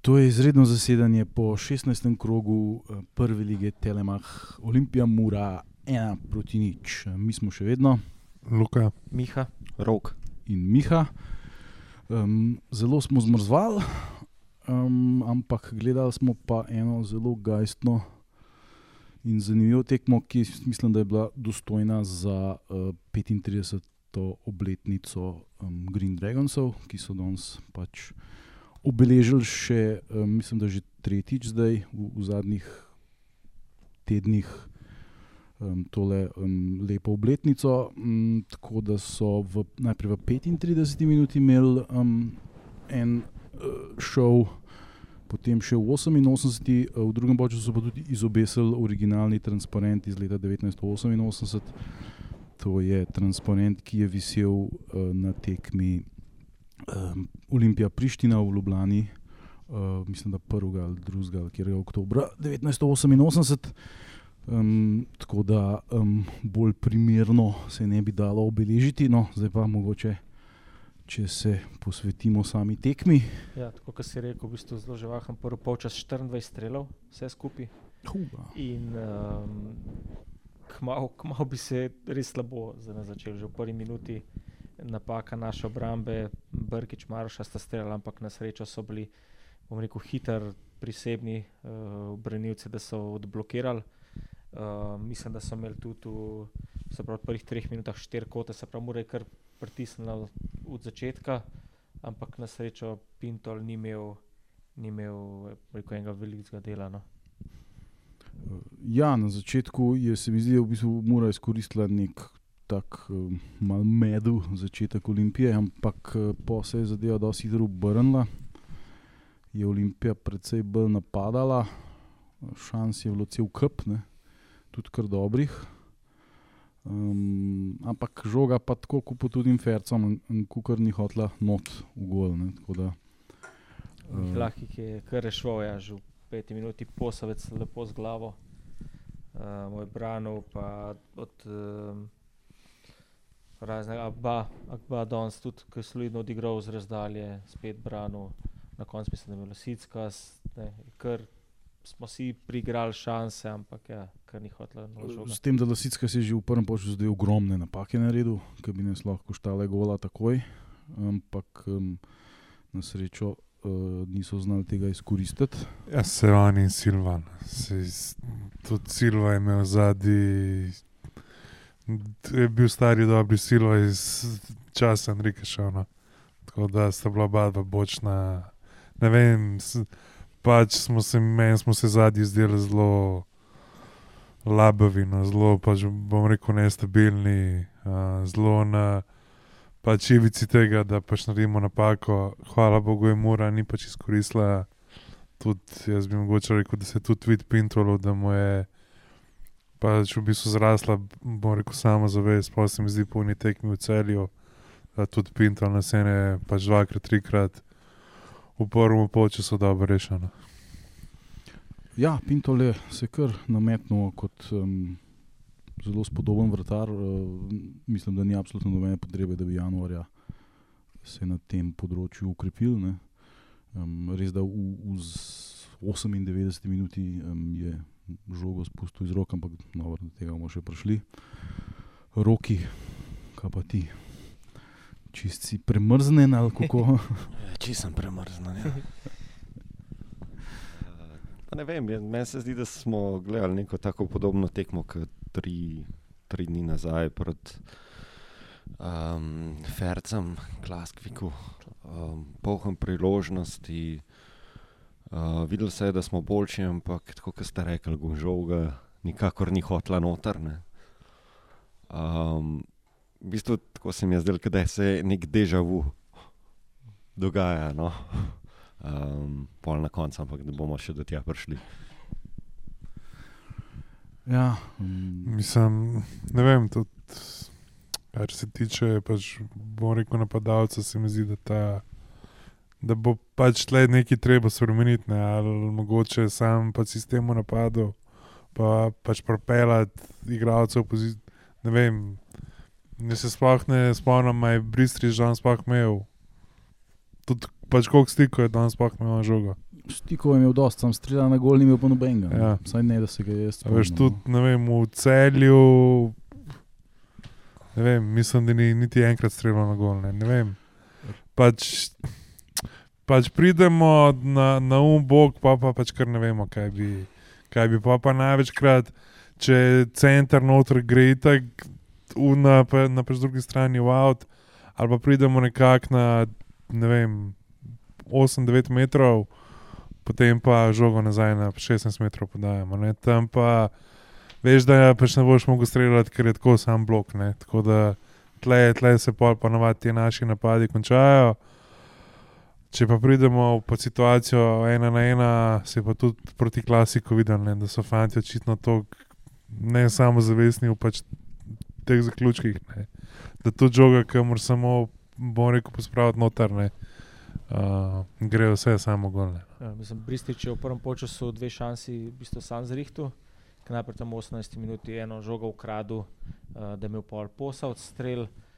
To je izredno zasedanje po 16. krogu eh, prve lige Telemach, Olimpija Mura, ena proti nič. Mi smo še vedno Luka, Miha, Rok. in Miha. Um, zelo smo zmrzvali, um, ampak gledali smo pa eno zelo gajstno in zanimivo tekmo, ki mislim, da je bila dostojna za uh, 35. obletnico um, Green Dragonsov, ki so danes pač obeležili še, um, mislim, da že tretjič zdaj v, v zadnjih tednih. Um, tole um, lepo obletnico, um, tako da so v, najprej v 35 minuti imeli um, en uh, šov, potem še v 88, uh, v drugem času so pa tudi izobesili originalni transparent iz leta 1988. To je transparent, ki je visel uh, na tekmi um, Olimpija Priština v Ljubljani, uh, mislim, da 1. ali 2. kjer je oktober 1988. Um, tako da um, bolj primerno se ne bi dalo obeležiti, no, zdaj pa mogoče, če se posvetimo sami tekmi. ja, tako kot si rekel, v bistvu zelo živahen, prvi polčas 24 strelov, vse skupaj. Huga. In um, kmalo, kmalo bi se res slabo začel, že v prvi minuti napaka naše obrambe, Brkič, Maroša sta streljala, ampak na srečo so bili, bom rekel, hiter, prisebni uh, branilci, da so odblokirali. Uh, mislim, da so imeli tudi v, pravi, prvih treh minutah štiri kote, se pravi, mora je kar pritisnila od začetka, ampak na srečo Pintol ni imel, ni imel rekel, enega velikega dela. No. Ja, na začetku je se mi zdi, da v bistvu mora izkoristila nek tak um, mal medu začetek Olimpije, ampak uh, po se je zadeva dosti hitro obrnila. Je Olimpija precej bolj napadala, šans je bilo cel kup, ne, tudi kar dobrih. Um, ampak žoga pa tako, kot po tudi Fercom, kukar ni hotla not v gol. Ne, da, Uh, eh, Lahko je kar rešil, ja, že v peti minuti posavec lepo z glavo. Uh, moj branil pa od um, raznega Abba, Abba danes tudi, ki je solidno odigral z razdalje, spet branil. Na koncu mislim, da je bilo Sicka, ker smo si priigrali šanse, ampak ja, kar ni naložiti. S tem, da Lasicka si je že v prvem času zdaj ogromne napake naredil, ki bi nas lahko štale gola takoj, ampak um, na srečo uh, niso znali tega izkoristiti. ja, se on in Silvan. Se, iz- tudi Silva je imel zadnji, je bil stari dobri Silva iz časa Enrika Šona. Tako da sta bila oba dva bočna. Ne vem, pač smo se, meni smo se zadnji zdeli zelo labavi, no, zelo, pač bom rekel, nestabilni, uh, zelo na pač ivici tega, da pač naredimo napako. Hvala Bogu, je Mura ni pač izkoristila. Tudi jaz bi mogoče rekel, da se je tudi vid Pintolo, da mu je pač v bistvu zrasla, bom rekel, samo zavest, pa se mi zdi polni tekmi v celju. Tudi Pintol nas ene pač dvakrat, trikrat v prvem polčasu dobro rešeno. Ja, Pintol je se kar nametnil kot um, zelo spodoben vrtar. Uh, mislim, da ni absolutno nobene potrebe, da bi januarja se na tem področju ukrepil. Um, res da v, v z 98 minuti um, je žogo spustil iz rok, ampak dobro, do tega bomo še prišli. Roki, kaj pa ti? Čist si premrznen ali kako? Če sem premrznjen. Ja. Pa ne vem, meni se zdi, da smo gledali neko tako podobno tekmo kot tri, tri dni nazaj proti um, Fercem, Klaskviku, um, polhem priložnosti. Uh, videl se je, da smo boljši, ampak tako kot ste rekli, Gonžovga nikakor ni hotla noter. ne. Um, v bistvu tako se mi je zdelo, da se nek deja vu dogaja. No? Um, pol na koncu, ampak da bomo še do tja prišli. ja, um, Mislim, ne vem, tudi kar se tiče, pač, bom rekel, napadalca, se mi zdi, da, ta, da bo pač tle nekaj treba spremeniti, ne, ali mogoče sam pač sistem v napadu, pa pač propeljati igralcev, ne vem. Ne se sploh ne spomnim, aj Bristri že danes sploh imel. Tudi pač koliko stikov je danes sploh imel na žogo. Stikov je imel dosti, sam streljal na gol, ni imel pa nobenega. Ja. Saj ne, da se ga je. A Veš, tudi ne vem, v celju. Ne vem, mislim, da ni niti enkrat streljal na gol. Ne, ne vem. Pač, pač pridemo na, na um bog, pa, pa pač kar ne vemo, kaj bi. Kaj bi pa, pa največkrat, če center noter gre tako na, na pač drugi strani v avt, ali pa pridemo nekako na ne vem, 8-9 metrov, potem pa žogo nazaj na 16 metrov podajamo. Ne. Tam pa veš, da pač ne boš mogel streljati, ker je tako sam blok. Ne. Tako da tle, tle se pa navadi ti naši napadi končajo. Če pa pridemo v situacijo ena na ena, se je pa tudi proti klasiku videl, ne, da so fanti očitno to ne samo zavestni v pač teh zaključkih. Ne. Da tudi žoga, ki mora samo, bom rekel, pospraviti noter, ne, uh, gre vse samo golne. Ja, Bristič je v prvem času dve šansi, v bistvu sam zrihtu, ki najprej tam v 18 minuti eno žogo ukradel, uh, da je imel pol posal strel, uh,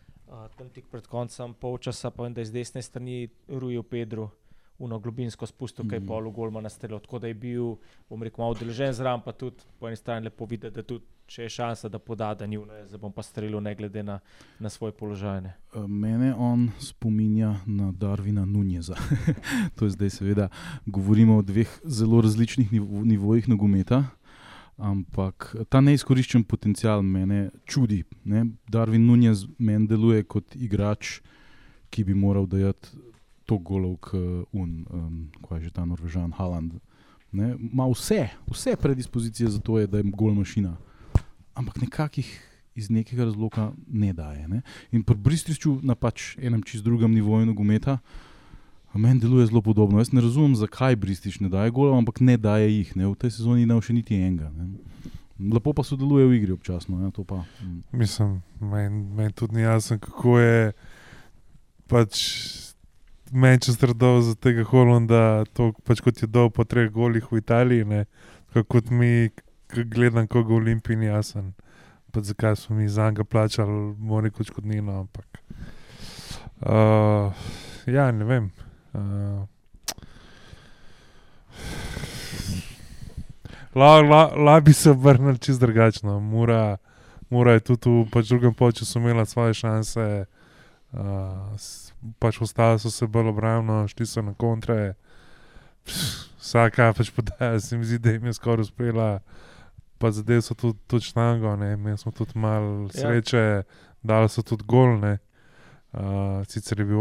tam tik pred koncem polčasa pa vem, da je z desne strani Rujo Pedro. Uno globinsko spustil, kaj je Mhm. pol golma nastrelil, tako da je bil, bom rekel, malo deležen zraven, pa tudi po eni strani lepo videti, da tudi če je šansa, da poda, da ni vno, zdaj bom pa strelil, ne glede na, na svoj položaj. Ne. Eh, Mene on spominja na Darvina Nunjeza. to je zdaj, seveda, govorimo o dveh zelo različnih nivo, nivojih nogometa, ampak ta neizkoriščen potencial mene čudi. Ne? Darvin Nunjez meni deluje kot igrač, ki bi moral dajati to golov, kot un, um, kaj je že ta Norvežan, Haaland. Ne? Ma vse, vse predispozicije za to je, da je gol mašina. Ampak nekakih iz nekega razloga ne daje. Ne? In pri Bristriču na pač enem čist drugem nivoju nogometa. Meni deluje zelo podobno. Jaz ne razumem, zakaj Bristič ne daje golov, ampak ne daje jih. Ne? V tej sezoni ne še niti enega. Ne? Lepo pa sodeluje v igri občasno. Ja, to pa, mm. Mislim, meni men tudi ni jasno, kako je pač Manchester dal za tega Holanda, to pač kot je dal po treh golih v Italiji, ne, kot mi, gledam, koga v Olimpiji ni jasen. Pa zakaj smo mi za njega plačali, mora reči, kot nino, ampak. Uh, ja, ne vem. Uh, La, la, la bi se obrnili čist drugačno. Mura, Mura je tudi v pač drugem času imela svoje šanse, uh, pač ostale so se bolj obrambno, šli so na kontre. Vsaka pač podaja, se mi zdi, da jim je skoraj uspela, pa zdaj so tudi, tudi štango, imeli smo tudi malo Ja. sreče, dali so tudi gol, ne. Uh, sicer je bil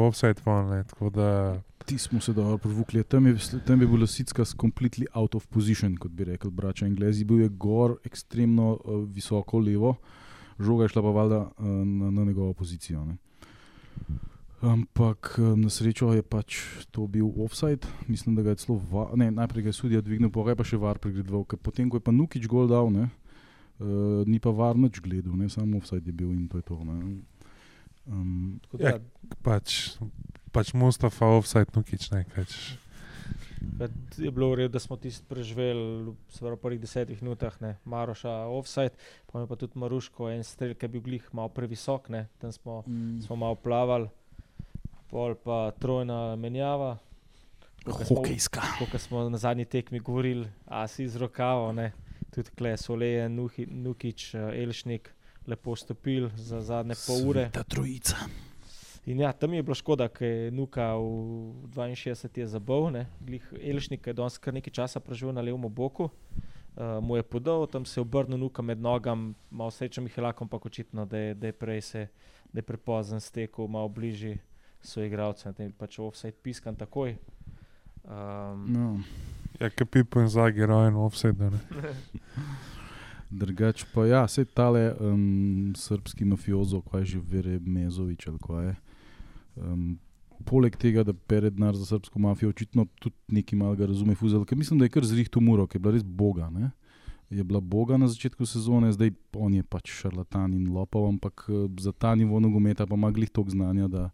ne, tako da Ti smo se dobro provukli. Tam je, tam je bila Sicka completely out of position, kot bi rekli braća Anglezi. Bil je gor ekstremno uh, visoko levo, žoga je šla pa valjda uh, na, na njegovo pozicijo. Ne. Ampak eh, na srečo je pač to bil offside, mislim, da ga je celo, va, ne, najprej ga je sudija dvignil, pa je pa še var pregledoval, potem, ko je pa Nukič gol dal, ne, uh, ni pa var nič gledal, ne, samo offside je bil in to je to. Ne. Um, Tako Ja. Da, pač, pač Mustafa offside, nukič ne kač. da je bilo v redu, da smo tisti preživeli, v prvih desetih minutah, ne, Maroša offside, pa je pa tudi Maruško en strel, ki je bil glih malo previsok, ne, tam smo, smo malo plavali, pol pa trojna menjava. Hokejska. Kot smo na zadnji tekmi govorili, a si z rokavo, ne? tudi kle Soleje, Nuhi, Nukič, eh, Elšnik, lepo stopil za zadnje pol ure. Ta trojica. In ja, tam je bilo škoda, ker je Nuka v 62 je glih Elšnik je danes kar nekaj časa preživel na levom boku. Uh, mu je podal, tam se je obrnil nuka med nogami, malo sreča Mihelakom, pa očitno, da je, da je prej se, da je prepozen stekel, malo bližje so igralci, da je pač offside piskan takoj. Um, No. Ja, kapipo in zagi, rojen offside. Ne. Drugač pa ja, se tale um, srpski mafiozo, kaj že vere Mezovič ali kaj je. Um, poleg tega, da pere denar za srpsko mafijo, očitno tudi nekaj malega razume fuzel, ker mislim, da je kar zrihto muro, ki je bila res boga. Ne? Je bila boga na začetku sezone, zdaj on je pač šarlatan in lopov, ampak eh, za ta nivo nogometa pa ima glih toliko znanja, da,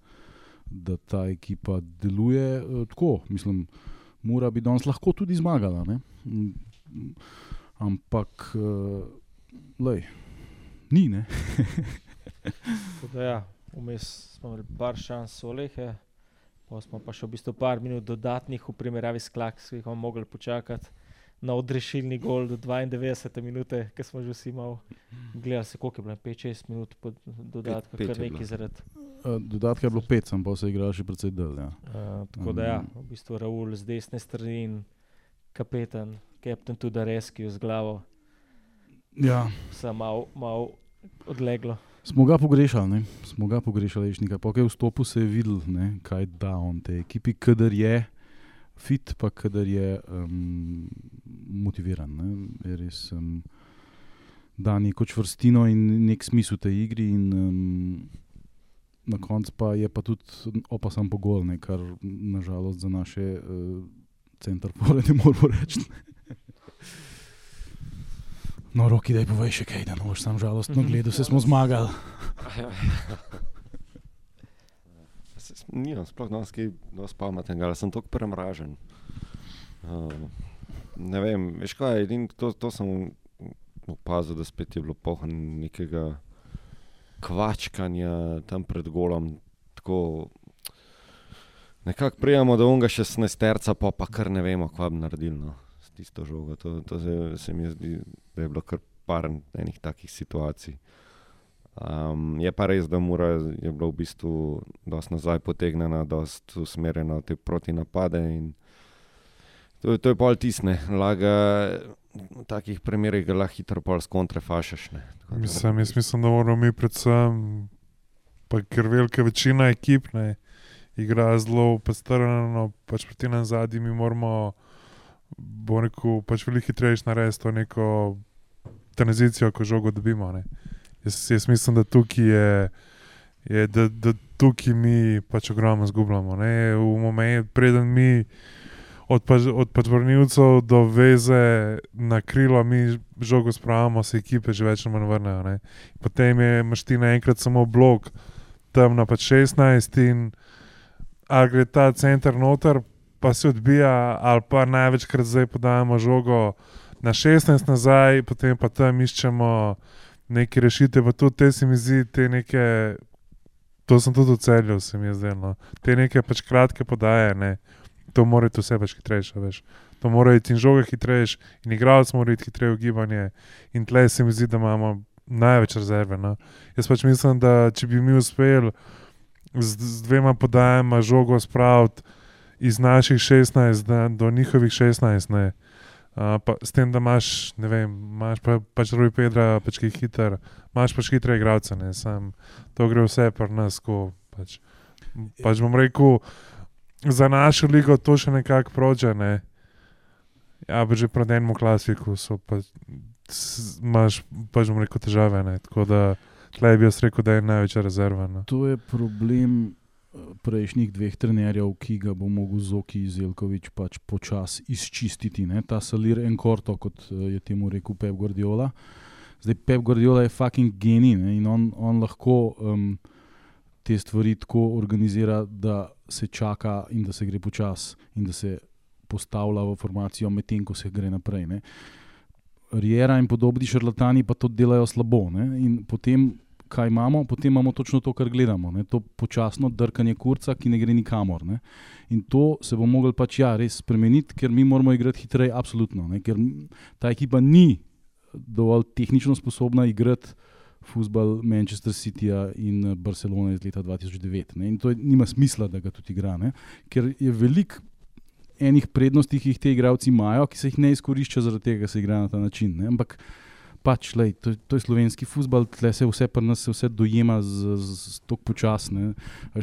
da ta ekipa deluje eh, tako. Mislim, Mura bi danes lahko tudi zmagala. Ne? Ampak, uh, lej, ni, ne. Ja, vmes smo imeli par šans Solehe, Pa smo pa še v bistvu par minut dodatnih v primerjavi s Klaks, ki jih bomo mogli počakati na odrešilni gol do 92 minute, ker smo že vsi malo gledali, se, koliko je bilo 5-6 minut pod dodatka, Pet- pet kar nekaj zaradi. Uh, Dodatka je bilo pet, sem pa se igral še precej del. Ja. Uh, tako da ja, v bistvu Raul z desne strani in kapetan, kapetan tudi Reski z glavo, Ja, sem malo mal odleglo. Smo ga pogrešali, ne? smo ga pogrešali, veš, nekaj. Po kaj vstopu se je videl, ne? kaj da on te ekipi, kadar je fit, pa kadar je um, motiviran. Ne? Je res um, da neko čvrstino in nek smisel tej igri. In, um, na koncu pa je pa tudi opasan pogol, ne? kar nažalost za naše uh, centrpore ne moremo reči. No, roki, da je povej še kaj, da ne boš sam žalostno Mhm. gledal, se smo zmagali. Nimam sploh danes kaj dosti pametnega, ali sem tako premražen. Uh, ne vem, veš kaj, edin, to, to sem opazil, da spet je bilo pohod nekega kvačkanja tam pred golom. Tako, nekako prijemo do unga 16 terca, pa pa kar ne vemo, kva bi naredili no, tisto žogo. To, to se, se mi zdi, da je bilo kar par enih takih situacij. Um, je pa res, da mora je bila v bistvu dosti nazaj potegnjena, dosti usmerjena v te protinapade. in To, to je pol tisne, laga v takih primerih ga lahko hitro pol da- Mislim, jaz mislim, da moramo mi predvsem, pa ker velika večina ekip ne, igra zelo postrano, pač proti nam zadnji, mi moramo, bo rekel, pač veliko hitreje narediti to neko tranzicijo, ko žogo dobimo. Ne. Jaz, jaz mislim, da tukaj je, je da, da tukaj mi pač ogromno zgubljamo. Ne. V momentu, preden mi od, pač, od pač vrnilcev do veze na krilo, mi žogo spravimo, se ekipe že več ali manj vrnejo. Ne. Potem je mašti naenkrat samo blok, tam na pač 16 in ali gre ta center noter, pa se odbija, ali pa največkrat zdaj podajamo žogo na 16 nazaj, potem pa tam iščemo neke rešitve, pa tudi te se mi zdi, te neke. To sem tudi ocenil, se mi zdelo. No. Te neke pač kratke podaje, ne. to mora biti vse pač hitrejše. Veš. To mora biti in žoga hitrejše, in igralec mora biti hitreje v gibanje. In tle se mi zdi, da imamo največ rezerve. No. Jaz pač mislim, da če bi mi uspeli z, z dvema podajama žogo spraviti iz naših 16 da, do njihovih 16. Ne. Uh, pa, s tem, da imaš, ne vem, imaš pa, pač Rui Pedra, pač ki je hiter, imaš pač hitre igralce, ne, sam to gre vse pri nas, ko pač, pač bom rekel, za našo ligo to še nekako prođe, ne. Ja, pa že pred enim klasiku so pa, imaš pač bom rekel težave, ne, tako da tle bi jaz rekel, da je največja rezerva. No. To je problem prejšnjih dveh trenerjev, ki ga bo mogel Zoki Zelkovič pač počasi izčistiti. Ne? Ta salir enkorto, kot eh, je temu rekel Pep Guardiola. Zdaj Pep Guardiola je fucking genij ne? in on, on lahko um, te stvari tako organizira, da se čaka in da se gre počasi in da se postavlja v formacijo, medtem ko se gre naprej. Ne? Riera in podobni šarlatani pa to delajo slabo. Ne? In potem kaj imamo, potem imamo točno to, kar gledamo. Ne? To počasno drkanje kurca, ki ne gre nikamor. Ne? In to se bo moglo pač ja, res spremeniti, ker mi moramo igrati hitreje, absolutno. Ne? Ker ta ekipa ni dovolj tehnično sposobna igrati futbol Manchester Cityja in eh, Barcelone iz leta 2009. Ne? In to je, nima smisla, da ga tudi igra, ne? ker je veliko. Enih prednosti, ki jih ti igravci imajo, ki se jih ne izkorišča, zaradi tega, se igra na ta način. Ne? Ampak pač, lej, to, to je slovenski futbol, tle se vse pri nas se vse dojema z, z, z tako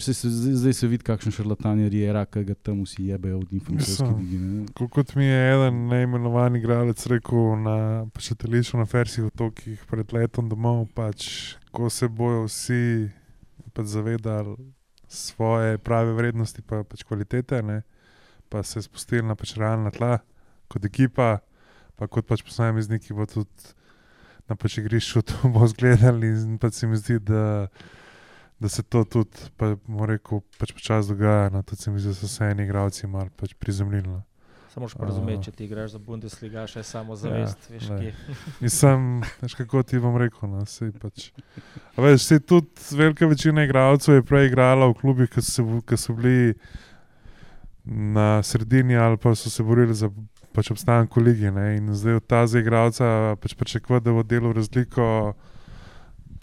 se, zdaj, se vidi, kakšen šarlatan je Riera, ki ga tam vsi jebejo od. Ko- Kot mi je eden neimenovan igralec rekel na četelišču na Fersih otokih pred letom domov, pač, ko se bojo vsi pač zavedali svoje prave vrednosti pa pač kvalitete, ne, pa se spustili na pač realna tla, kot ekipa, pa kot pač posamezniki bo tudi na pač igrišču to bo zgledali in pač se mi zdi, da da se to tudi, pa rekel, pač počasi dogaja. No, tudi se mi zdi, da so se eni igravci malo pač prizemljili. No. Samo moraš pa razumeti, če ti igraš za Bundesliga, še samo zavest. Ja, veš, ne. kje. Nisem, veš kako ti bom rekel. No, sej pač. A Veš, sej tudi velika večina igralcev je prej igrala v klubih, ki so, ki so bili na sredini ali pa so se borili za pač obstanek kolegi. Ne? In zdaj od ta za igralca pač pričakovati, da bo delal razliko,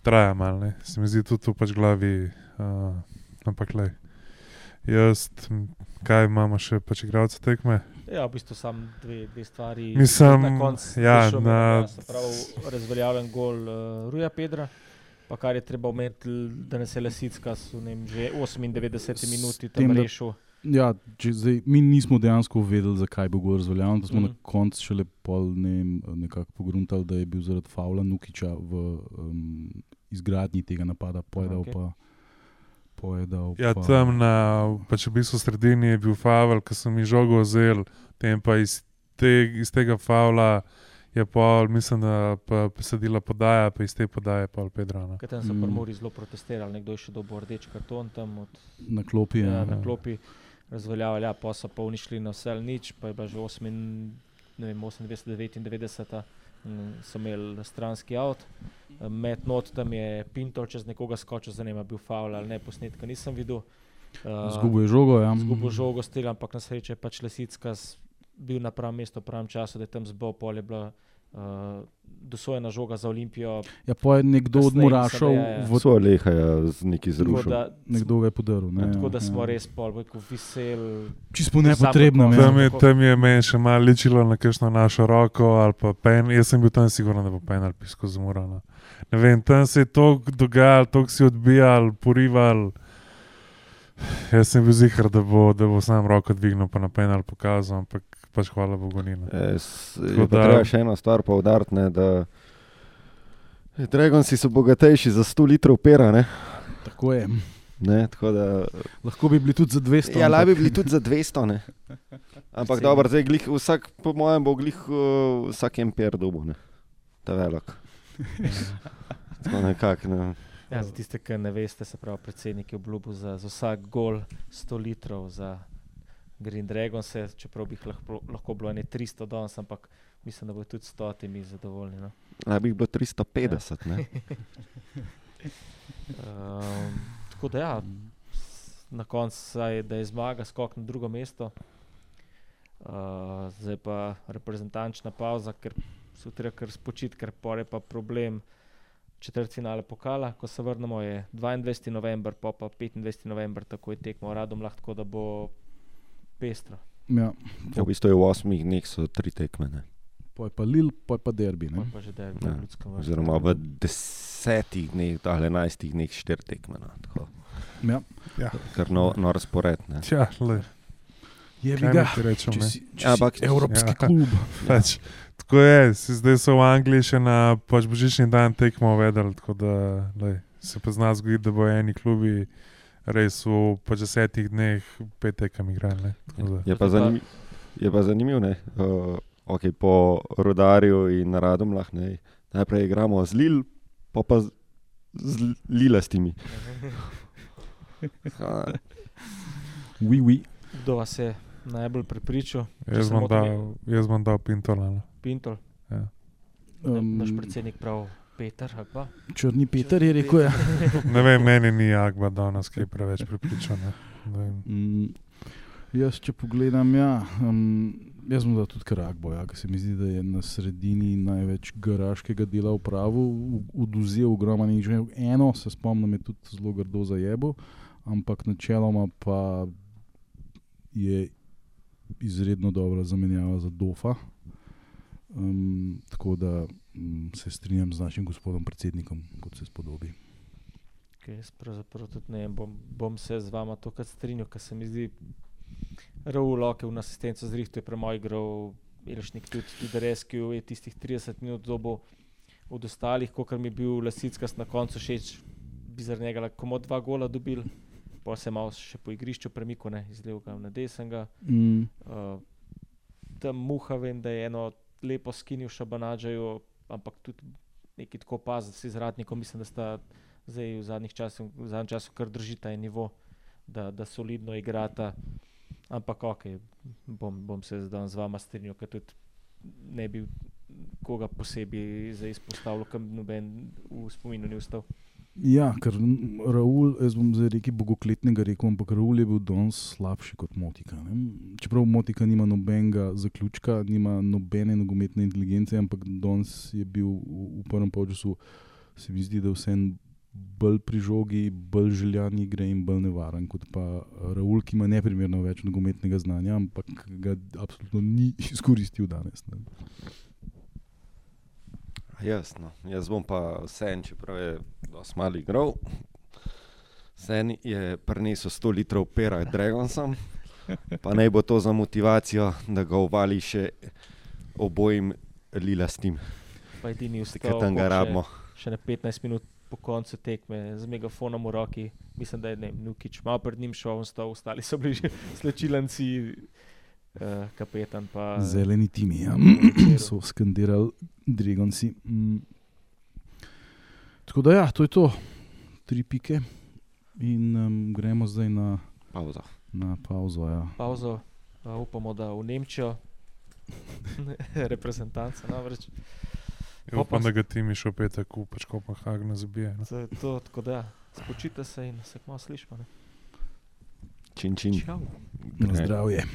traja malo. ne. Se mi zdi tudi to pač v glavi. Uh, ampak le. Jaz, kaj imamo še, pač igralce tekme? Ja, v bistvu samo dve, dve stvari. Mislim, na koncu ja, prišel na- ja, pravi, razveljavljen gol uh, Ruja Pedra. Pa kar je treba omeniti, da nas je Lesicka s, ne vem, že 98 minuti tam rešil. Ja, če, zdaj, mi nismo dejansko vedeli, zakaj bo gor razveljavljen. Pa smo mm. Mhm. na koncu šele pol ne vem, nekako pogruntali, da je bil zaradi Favla Nukiča v um, izgradnji tega napada pojedal. Okay. Pojedal Ja, pa, tam na pač v bistvu sredini je bil faul, ki sem jih žogo vzel, tem pa iz, te, iz tega faula je pol, mislim, da pa sedila podaja, pa iz te podaje pol Pedrana. Ker tam so Mm. prvi zelo protestirali, nekdo je še dobil rdeč karton tam od, na klopi. ja, Ja, na klopi, razveljavili, ja, pa so pa unišli na vse ali nič, pa je bila že 8, ne vem, 28, 99. mm, So imeli stranski avt, med not tam je Pinto čez nekoga skočil, za njim je bil faul ali ne, posnetka nisem videl. Uh, Zgubil je žogo. Ja. Zgubil žogo stil, ampak na srečo je pač Lesicka bil na pravem mestu, v pravem času, da je tam zbol, pol je bila uh, dosojena žoga za Olimpijo. Ja, pa je nekdo od Murašov, je, ja. v, So lehaja z neki zrušil. da, nekdo ga je podaril. Ne, ja, tako da ja. smo res pol, rekel, visel. Čisto nepotrebno. Ja. Tam je, tam je meni še malo ličilo na kakšno našo roko, ali pa pen. Jaz sem bil tam siguren, da bo penal pisko zmorano. Ne vem, tam se je to dogajalo, to si odbijal, porival. Jaz sem bil zihar, da bo, da bo sam roko dvignil, pa na penal pokazal, ampak pač hvala Bogu ni. je pa da- treba še eno stvar poudariti, ne, da Dragonci so bogatejši za 100 litrov pera. Ne? Tako je. Ne, tako da, Lahko bi bili tudi za 200. ja, lahko bi bili tudi za 200. Ne? Ampak dobro, zdaj glih, vsak, po mojem, bo glih uh, vsak en per dobo, ne? ta velik. Tako nekako. Ne. Ja, za tiste, ki ne veste, se pravi, predsednik je obljubil za, za vsak gol 100 litrov za Green Dragon, se, čeprav bi jih lahko, lahko bilo ne 300 danes, ampak mislim, da bo tudi 100 temi zadovoljni. No. Lahko bi jih bilo 350. Ne? Um, tako da ja, na koncu je zmaga, skok na drugo mesto. Uh, zdaj pa reprezentančna pauza, ker so treba kar spočiti, ker pore pa problem. Četrt finale pokala, ko se vrnemo, je 22. november, pa pa 25. november, tako je tekmo radom lahko, da bo pestro. Ja, Ja, v bistvu je v osmih dneh so tri tekme. Ne? poj pa Lil, poj pa Derbi. Ne? Pa že je Ja, v ljudskem vrstu. Oziroma v desetih dneh, ali enajstih dneh štiri tekme. No? Tako, Ja. Kar no, no razpored. Ne? Tja, le, Je kaj bi ga. ti rečem, Če si, če Ja, si Evropski Ja. klub. Pač, tako je, si zdaj so v Angliji še na pač božični dan tekmo uvedli, tako da lej, se pa zna zgoditi, da bo eni klubi res v pač desetih dneh pet tekem igrali. Je pa, zanim, je pa zanimivo, ne. Uh, okay, po rodarju in radomlah ne. Najprej igramo z Lil, pa pa z, z Lilastimi. Oui, oui. Kdo vas je najbolj prepričal? Jaz bom dal, jaz bom dal Pintola. no. Pintol, Ja. Um, naš predsednik prav Peter. ali pa? Črni Peter je rekel. Ja. Ne vem, meni ni Agba danes, ki je preveč pripričan. vem. Mm, jaz, če pogledam, ja, um, jaz sem dal tudi Karagbo, ja, ker se mi zdi, da je na sredini največ garaškega dela upravil, oduzel ogromno nič. Eno, se spomnim, je tudi zelo grdo zajebo, ampak načeloma pa je izredno dobra zamenjava za Dofa. Um, tako da se strinjam z našim gospodom predsednikom, kot se spodobi. Okay, jaz pravzaprav tudi ne vem, bom, bom se z vama tokrat strinjal, ker se mi zdi, Raul Loke v asistenco z Rihtom je premoj igral, Elšnik tudi, tudi Rescue je tistih 30 minut dobo od ostalih, kot mi je bil Lesickas na koncu všeč, bi zaradi njega lahko samo dva gola dobil, pa se malo še po igrišču premikal, ne, iz levega na desnega. Mm, Uh, tam muha vem, da je eno lepo skinil šabanadžajo, ampak tudi neki tako paziti s izradnikom. Mislim, da sta zdaj v zadnjih časih, v zadnjem času kar držita en nivo, da, da solidno igrata. Ampak ok, bom, bom se zdaj z vama strinjal, ker tudi ne bi koga posebej zdaj izpostavil, kam noben v spominu ni ustal. Ja, ker Raul, jaz bom zdaj rekel bogokletnega rekel, ampak Raul je bil danes slabši kot Motika. Ne? Čeprav Motika nima nobenega zaključka, nima nobene nogometne inteligence, ampak danes je bil v, prvem polčasu, se mi zdi, da vse en bolj pri žogi, bolj željan igre in bolj nevaren kot pa Raul, ki ima neprimerno več nogometnega znanja, ampak ga absolutno ni izkoristil danes. Ne? Jasno, jaz bom pa vseeno, čeprav je dosti malo igral. Sen je prinesel 100 litrov pera Dragonsom, pa naj bo to za motivacijo, da ga uvali še obojim lilastim, Pa edini ki vstal, tam ga še- rabimo. Še na 15 minut po koncu tekme z megafonom v roki, mislim, da je ne, Nukič malo pred njim šel, on stal, ostali so bili že slčilanci, uh, kapetan pa. Zeleni timi ja. So skandirali Dragonsi. Mm. Tako da, ja, to je to, tri pike. In um, gremo zdaj na, Pauza. na pauzo. Ja. Pauzo, uh, upamo, da v Nemčijo, reprezentanca namreč. Ja, upam, da ga ti mi še v petek pač Kopenhagnu zabije. No. To to, tako da, spočite se in se kmalo slišimo. ne. Čin, čin. Čau. Na zdravje.